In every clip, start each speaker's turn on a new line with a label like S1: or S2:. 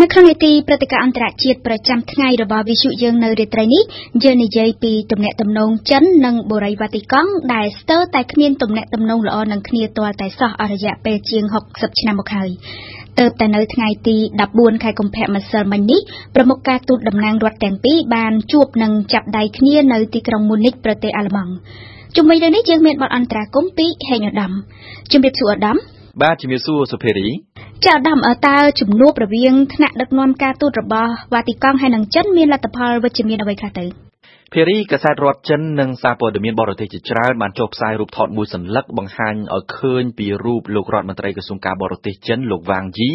S1: នៅក្នុងនីតិព្រឹត្តិការណ៍អន្តរជាតិប្រចាំថ្ងៃរបស់វិទ្យុយើងនៅរាត្រីនេះយើងនិយាយពីទំនាក់ទំនងចិននិងបូរីវ៉ាទីកង់ដែលស្ទើរតែគ្មានទំនាក់ទំនងល្អនឹងគ្នាទាល់តែសោះអស់រយៈពេលជាង60ឆ្នាំមកហើយទើបតែនៅថ្ងៃទី14ខែកុម្ភៈម្សិលមិញនេះប្រមុខការទូតតំណាងរដ្ឋទាំងពីរបានជួបនិងចាប់ដៃគ្នានៅទីក្រុងមូនិចប្រទេសអាល្លឺម៉ង់ជុំវិញរឿងនេះយើងមានបទអន្តរាគមន៍ពីហេងឧត្តមជំរាបសួរឧត្តម
S2: បាទជំរាបសួរសុភេរី
S1: ចាឧត្តមតើជំនួបរវាងថ្នាក់ដឹកនាំការទូតរបស់វ៉ាទីកង់ហើយនិងចិនមានលទ្ធផលវិជ្ជមានអ្វីខ្លះទៅ
S2: ភារីកាសែតរដ្ឋចិននិងសារព័ត៌មានបរទេសជាច្រើនបានចុះផ្សាយរូបថតមួយសន្លឹកបង្ហាញឲ្យឃើញពីរូបលោករដ្ឋមន្ត្រីក្រសួងការបរទេសចិនលោកវ៉ាងជី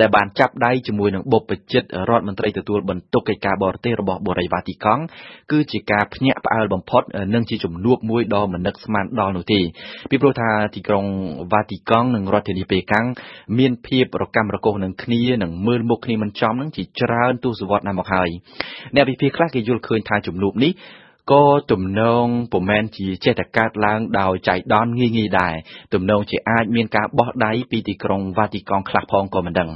S2: ដែលបានចាប់ដៃជាមួយនឹងបុព្វជិតរដ្ឋមន្ត្រីទទួលបន្ទុកកិច្ចការបរទេសរបស់បូរីវ៉ាទីកង់គឺជាការភ្ញាក់ផ្អើលបំផុតនិងជាជំនួបមួយដ៏មិននឹកស្មានដល់នោះទេពីព្រោះថាទីក្រុងវ៉ាទីកង់និងរដ្ឋធានីប៉េកាំងមានភាពរកាំរកូសនឹងគ្នានិងមើលមុខគ្នាមិនចំនឹងជាច្រើនទសវត្សរ៍ណាស់មកហើយអ្នកវិភាគខ្លះគេយល់ឃើញថាជំនួបនេះ ក៏ទំនងពុំមែនជាចេះតែកើតឡើងដោយចៃដន្យងាយងាយដែរទំនងជាអាចមានការបោះដៃពីទីក្រុងវ៉ាទីកង់ខ្លះផងក៏មិនដឹង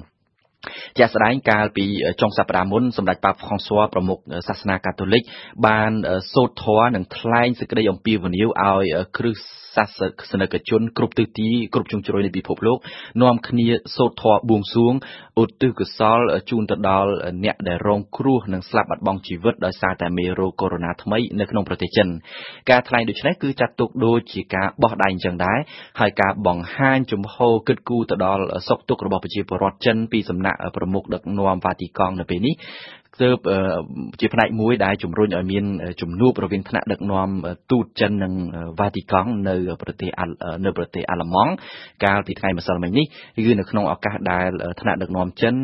S2: ជាក់ស្ដែងកាលពីចុងសប្តាហ៍មុនសម្ដេចប៉ាហ្វ្រង់ស៊័រប្រមុខសាសនាកាតូលិកបានសូត្រធម៌និងថ្លែងសេចក្តីអំពាវនាវឲ្យគ្រឹះសាសនិកជនគ្រប់ទិសទីគ្រប់ជ្រុងជ្រោយនៃពិភពលោកនាំគ្នាសូត្រធម៌បួងសួងឧទ្ទិសកុសលជូនទៅដល់អ្នកដែលរងគ្រោះនិងស្លាប់បាត់បង់ជីវិតដោយសារតែមេរោគកូវីដ -19 ថ្មីនៅក្នុងប្រទេសចិនការថ្លែងដូចនេះគឺចាត់ទុកដូចជាការបោះដៃអញ្ចឹងដែរហើយការបង្ហាញជំហរគិតគូរទៅដល់សុខទុក្ខរបស់ប្រជាពលរដ្ឋចិនពីសំណាក់ប្រមុខដឹកនាំវ៉ាទីកង់នៅពេលនេះ ទើបជាផ្នែកមួយដែលជំរុញឲ្យមានជំនួបរវាងថ្នាក់ដឹកនាំទូតចិននិងវ៉ាទីកង់នៅប្រទេសនៅប្រទេសអាល្លឺម៉ង់កាលពីថ្ងៃម្សិលមិញនេះគឺនៅក្នុងឱកាសដែលថ្នាក់ដឹកនាំចិន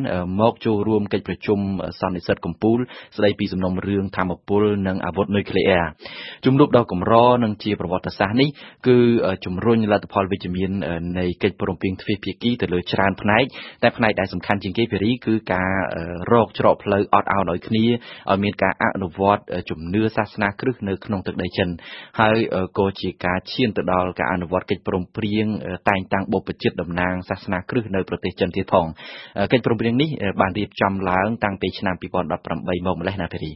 S2: មកចូលរួមកិច្ចប្រជុំសន្និសីទកំពូលស្ដីពីសំណុំរឿងធម្មពលនិងអាវុធនុយក្លេអ៊ែរជំនួបដ៏កម្រនិងជាប្រវត្តិសាស្ត្រនេះគឺជំរុញលទ្ធផលវិជ្ជមាននៃកិច្ចព្រមព្រៀងទ្វេភាគីទៅលើច្រើនផ្នែកតែផ្នែកដែលសំខាន់ជាងគេភារីគឺការរកច្រកផ្លូវអត់ឱនឲ្យគ្នាឲ្យមានការអនុវត្តជំនឿសាសនាគ្រឹះនៅក្នុងទឹកដីចិនហើយក៏ជាការឈានទៅដល់ការអនុវត្តកិច្ចព្រមព្រៀងតែងតាំងបុព្វជិតតំណាងសាសនាគ្រឹះនៅប្រទេសចិនទៀតផងកិច្ចព្រមព្រៀងនេះបានរៀបចំឡើងតាំងពីឆ្នាំ2018មកម្លេះណាភេរី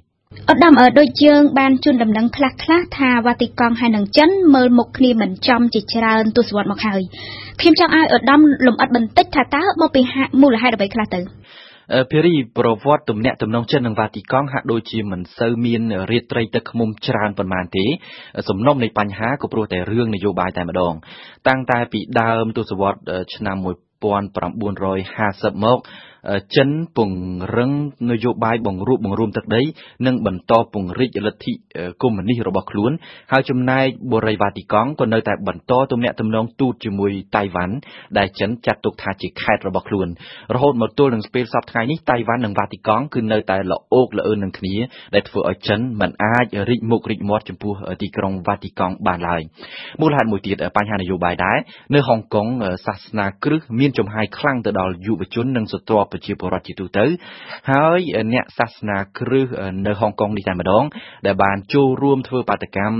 S1: ឧត្តមដូចយើងបានជូនដំណឹងខ្លះខ្លះថាវ៉ាទីកង់ហើយនិងចិនមើលមុខគ្នាមិនចំជាច្រើនទសវត្សរ៍មកហើយខ្ញុំចង់ឲ្យឧត្តមលំអិតបន្តិចថាតើមកពីមូលហេតុអ្វីខ្លះទៅ
S2: ភារីប្រវត្តិទំនាក់ទំនងចិននិងវ៉ាទីកង់ហាក់ដូចជាមិនសូវមានរាត្រីទឹកឃ្មុំច្រើនប៉ុន្មានទេ សំណុំនៃបញ្ហាក៏ព្រោះតែរឿងនយោបាយតែម្ដង តាំងតែពីដើមទសវត្សរ៍ឆ្នាំ1950មក ចិនពង្រឹងនយោបាយបង្រួបបង្រួមទឹកដី និងបន្តពង្រីកលទ្ធិកុម្មុយនីសរបស់ខ្លួន ហើយចំណែកបូរីវ៉ាទីកង់ក៏នៅតែបន្តទំនាក់ទំនងទូតជាមួយតៃវ៉ាន់ដែលចិនចាត់ទុកថាជាខេត្តរបស់ខ្លួនរហូតមកទល់នឹងពេលសប្តាហ៍នេះតៃវ៉ាន់និងវ៉ាទីកង់គឺនៅតែល្អោកល្អឿននឹងគ្នាដែលធ្វើឲ្យចិនមិនអាចរីកមុខរីកមាត់ចំពោះទីក្រុងវ៉ាទីកង់បានឡើយមូលហេតុមួយទៀតបញ្ហានយោបាយដែរនៅហុងកុងសាសនាគ្រឹះមានចំហាយខ្លាំងទៅដល់យុវជននិងស្រទាប់ប្រជាពលរដ្ឋជាទូទៅ ហើយអ្នកសាសនាគ្រឹះនៅហុងកុងនេះតែម្ដង ដែលបានចូលរួមធ្វើបាតកម្ម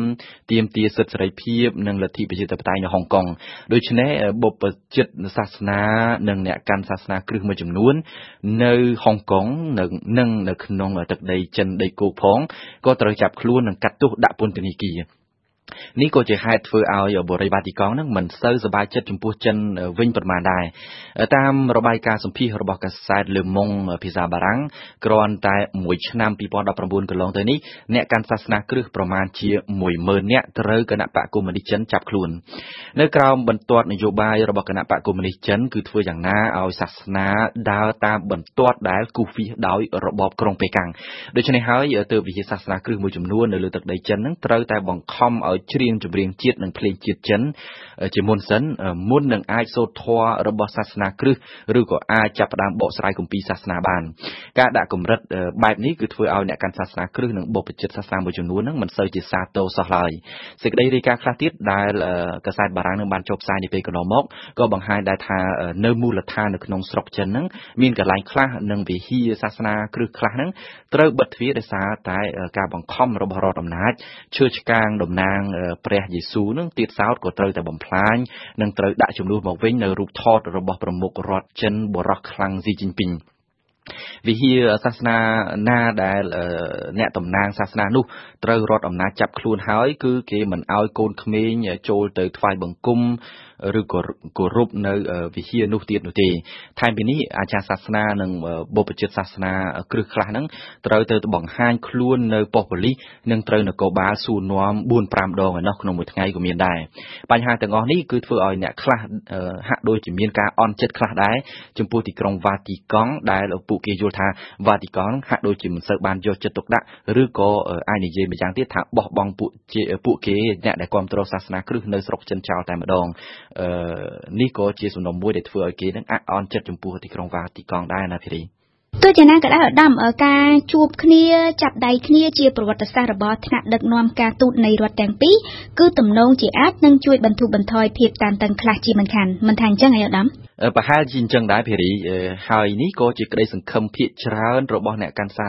S2: ទាមទារសិទ្ធិសេរីភាពនិងលទ្ធិប្រជាធិបតេយ្យនៅហុងកុងដូច្នេះបុព្វជិតសាសនានិងអ្នកកាន់សាសនាគ្រឹះមួយចំនួន នៅហុងកុងនិងនៅក្នុងទឹកដីចិនដីគោកផងក៏ត្រូវចាប់ខ្លួននិងកាត់ទោសដាក់ពន្ធនាគារ នេះក៏ជាហេតុធ្វើឲ្យបូរីវ៉ាទីកង់នឹងមិនសូវសប្បាយចិត្តចំពោះចិនវិញប៉ុន្មានដែរតាមរបាយការណ៍សម្ភាសរបស់កាសែតលើម៉ុងភាសាបារាំងគ្រាន់តែមួយឆ្នាំ2019កន្លងទៅនេះអ្នកកាន់សាសនាគ្រឹះប្រមាណជា10000នាក់ត្រូវគណៈបកកុម្មុយនីសចិនចាប់ខ្លួននៅក្រោមបន្ទាត់នយោបាយរបស់គណៈបកកុម្មុយនីសចិនគឺធ្វើយ៉ាងណាឲ្យសាសនាដើរតាមបន្ទាត់ដែលគូហ្វីសដោយរបបក្រុងប៉េកាំងដូច្នេះហើយទើបវិហារសាសនាគ្រឹះមួយចំនួននៅលើទឹកដីចិននឹងត្រូវតែបង្ខំឲ្យច្រៀងចម្រៀងជាតិនិងភ្លេងជាតិចិនជាមុនសិនមុននឹងអាចសូត្រធម៌របស់សាសនាគ្រឹះឬក៏អាចចាប់ផ្ដើមបកស្រាយគម្ពីរសាសនាបាន ការដាក់កម្រិតបែបនេះគឺធ្វើឲ្យអ្នកកាន់សាសនាគ្រឹះនិងបុព្វជិតសាសនាមួយចំនួនហ្នឹងមិនសូវជាសាទរសោះឡើយសេចក្តីរាយការណ៍ខ្លះទៀតដែលកាសែតបារាំងនឹងបានចុះផ្សាយនាពេលកន្លងមកក៏បង្ហាញដែរថានៅមូលដ្ឋាននៅក្នុងស្រុកចិនហ្នឹងមានកន្លែងខ្លះនិងវិហារសាសនាគ្រឹះខ្លះហ្នឹងត្រូវបិទទ្វារដោយសារតែការបង្ខំរបស់រដ្ឋអំណាចឈើឆ្កាងតំណាងព្រះយេស៊ូវនឹងទៀតសោតក៏ត្រូវតែបំផ្លាញនិងត្រូវដាក់ជំនួសមកវិញនៅរូបថតរបស់ប្រមុខរដ្ឋចិនបរោះខ្លាំងស៊ីជីនពីងវិហារសាសនាណាដែលអ្នកតំណាងសាសនានោះត្រូវរដ្ឋអំណាចចាប់ខ្លួនហើយ គឺគេមិនឲ្យកូនក្មេងចូលទៅថ្វាយបង្គំ ឬក៏គោរពនៅវិហារនោះទៀតនោះទេថែមពីនេះអាចារ្យសាសនានិងបុព្វជិតសាសនាគ្រឹះខ្លះហ្នឹងត្រូវទៅបង្ហាញខ្លួននៅប៉ុស្តិ៍ប៉ូលីសនិងត្រូវនគរបាលសួរនាំ4 5ដងឯណោះក្នុងមួយថ្ងៃក៏មានដែរបញ្ហាទាំងអស់នេះគឺធ្វើឲ្យអ្នកខ្លះហាក់ដូចជាមានការអន់ចិត្តខ្លះដែរចំពោះទីក្រុងវ៉ាទីកង់ដែលពួកគេយល់ថាវ៉ាទីកង់ហាក់ដូចជាមិនសូវបានយកចិត្តទុកដាក់ឬក៏អាចនិយាយម្យ៉ាងទៀតថាបោះបង់ពួកពួកគេអ្នកដែលគ្រប់គ្រងសាសនាគ្រឹះនៅស្រុកចិនចោលតែម្ដងនេះក៏ជាសំណុំមួយដែលធ្វើឲ្យគេនឹងអាក់អន់ចិត្តចំពោះទីក្រុងវ៉ាទីកង់ដែរណាភីរី
S1: ទោះជាណាក៏ដោយឧត្តមការជួបគ្នាចាប់ដៃគ្នាជាប្រវត្តិសាស្ត្ររបស់ថ្នាក់ដឹកនាំការទូតនៃរដ្ឋទាំងពីរគឺទំនងជាអាចនឹងជួយបន្ធូរបន្ថយភាពតានតឹងខ្លះជាមិនខានមិនថាអញ្ចឹងឯឧត្តម
S2: ប្រហែលជាអញ្ចឹងដែរភារីហើយនេះក៏ជាក្តីសង្ឃឹមភាកច្រើនរបស់អ្នកកាន់សា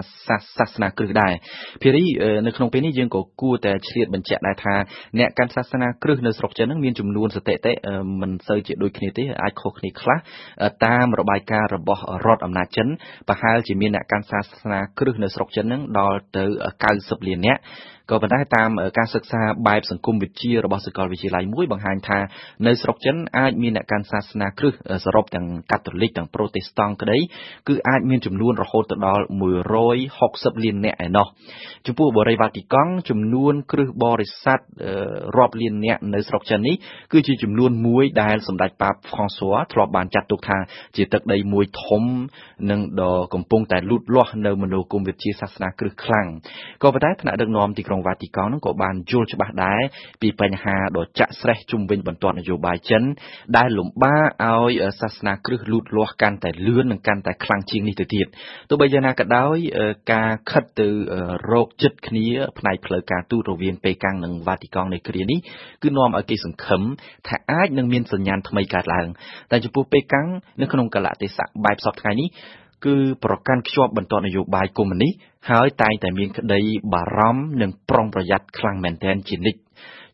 S2: សាសនាគ្រឹះដែរភារីនៅក្នុងពេលនេះយើងក៏គួរតែឆ្លៀតបញ្ជាក់ដែរថាអ្នកកាន់សាសនាគ្រឹះនៅស្រុកចិននឹងមានចំនួនសតិតិមិនសូវជាដូចគ្នាទេអាចខុសគ្នាខ្លះតាមរបាយការណ៍របស់រដ្ឋអំណាចចិនប្រហែលជាមានអ្នកកាន់សាសនាគ្រឹះនៅស្រុកចិននឹងដល់ទៅ90លាននាក់ក៏ប៉ុន្តែតាមការសិក្សាបែបសង្គមវិទ្យារបស់សាកលវិទ្យាល័យមួយបង្ហាញថានៅស្រុកចិនអាចមានអ្នកកាន់សាសនាគ្រឹះសរុបទាំងកាតូលិកទាំងប្រូតេស្តង់ក្តីគឺអាចមានចំនួនរហូតទៅដល់160លាននាក់ឯណោះចំពោះបរិយវ៉ាទីកង់ចំនួនគ្រឹះបរិស័ទរាប់លាននាក់នៅស្រុកចិននេះគឺជាចំនួនមួយដែលសម្ដេចប៉ាបហ្វ្រង់ស៊ួធ្លាប់បានចាត់ទុកថាជាទឹកដីមួយធំនិងដ៏កំពុងតែលូតលាស់នៅមនោគមវិជ្ជាសាសនាគ្រឹះខ្លាំងក៏ប៉ុន្តែថ្នាក់ដឹកនាំទីក្រុងវ៉ាទីកង់នឹងក៏បានយល់ច្បាស់ដែរពីបញ្ហាដ៏ចាក់ស្រេះជុំវិញបន្ទាត់នយោបាយចិន ដែលលំបាកឲ្យសាសនាគ្រឹះលូតលាស់កាន់តែលឿននិងកាន់តែខ្លាំងជាងនេះទៅទៀតទោះបីយ៉ាងណាក៏ដោយការខិតទៅរោគចិត្តគ្នាផ្នែកផ្លូវការទូតរវាងប៉េកាំងនិងវ៉ាទីកង់នៃគ្រានេះគឺនាំឲ្យគេសង្ឃឹមថាអាចនឹងមានសញ្ញាណថ្មីកើតឡើងតែចំពោះប៉េកាំងនៅក្នុងកលៈទេសៈបែបសពថ្ងៃនេះ គឺប្រកាន់ខ្ជាប់បន្ទាត់នយោបាយកុម្មុយនីសហើយតែងតែមានក្តីបារម្ភនិងប្រុងប្រយ័ត្នខ្លាំងមែនទែនជានិច្ច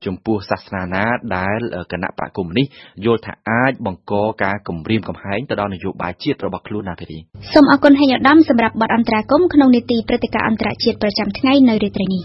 S2: ចំពោះសាសនាណាដែលគណៈបកកុម្មុយនីសយល់ថាអាចបង្កការគំរាមកំហែងទៅដល់នយោបាយជាតិរបស់ខ្លួនណាទេ
S1: សូមអរគុណហេញឧត្តមសម្រាប់បទអន្តរាគមន៍ក្នុងនីតិព្រឹត្តិការណ៍អន្តរជាតិប្រចាំថ្ងៃនៅរាត្រីនេះ